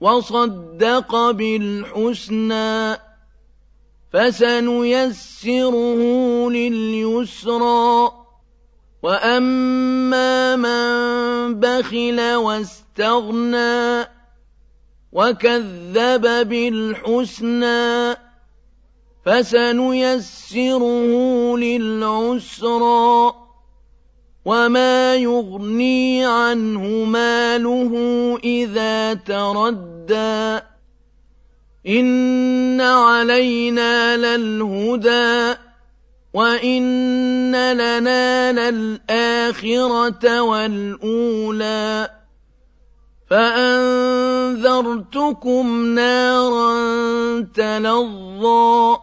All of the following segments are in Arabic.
وصدق بالحسنى فسنيسره لليسرى وأما من بخل واستغنى وكذب بالحسنى فسنيسره للعسرى وما يغني عنه ماله إذا تردى إن علينا للهدى وإن لنا للآخرة والأولى فأنذرتكم نارا تلظى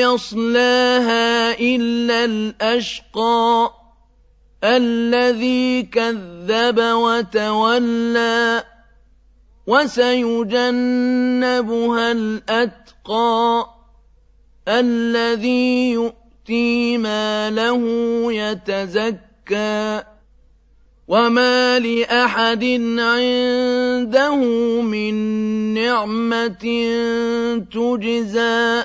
يصلاها إلا الأشقى الذي كذب وتولى وسيجنبها الأتقى الذي يؤتي ماله يتزكى وما لأحد عنده من نعمة تجزى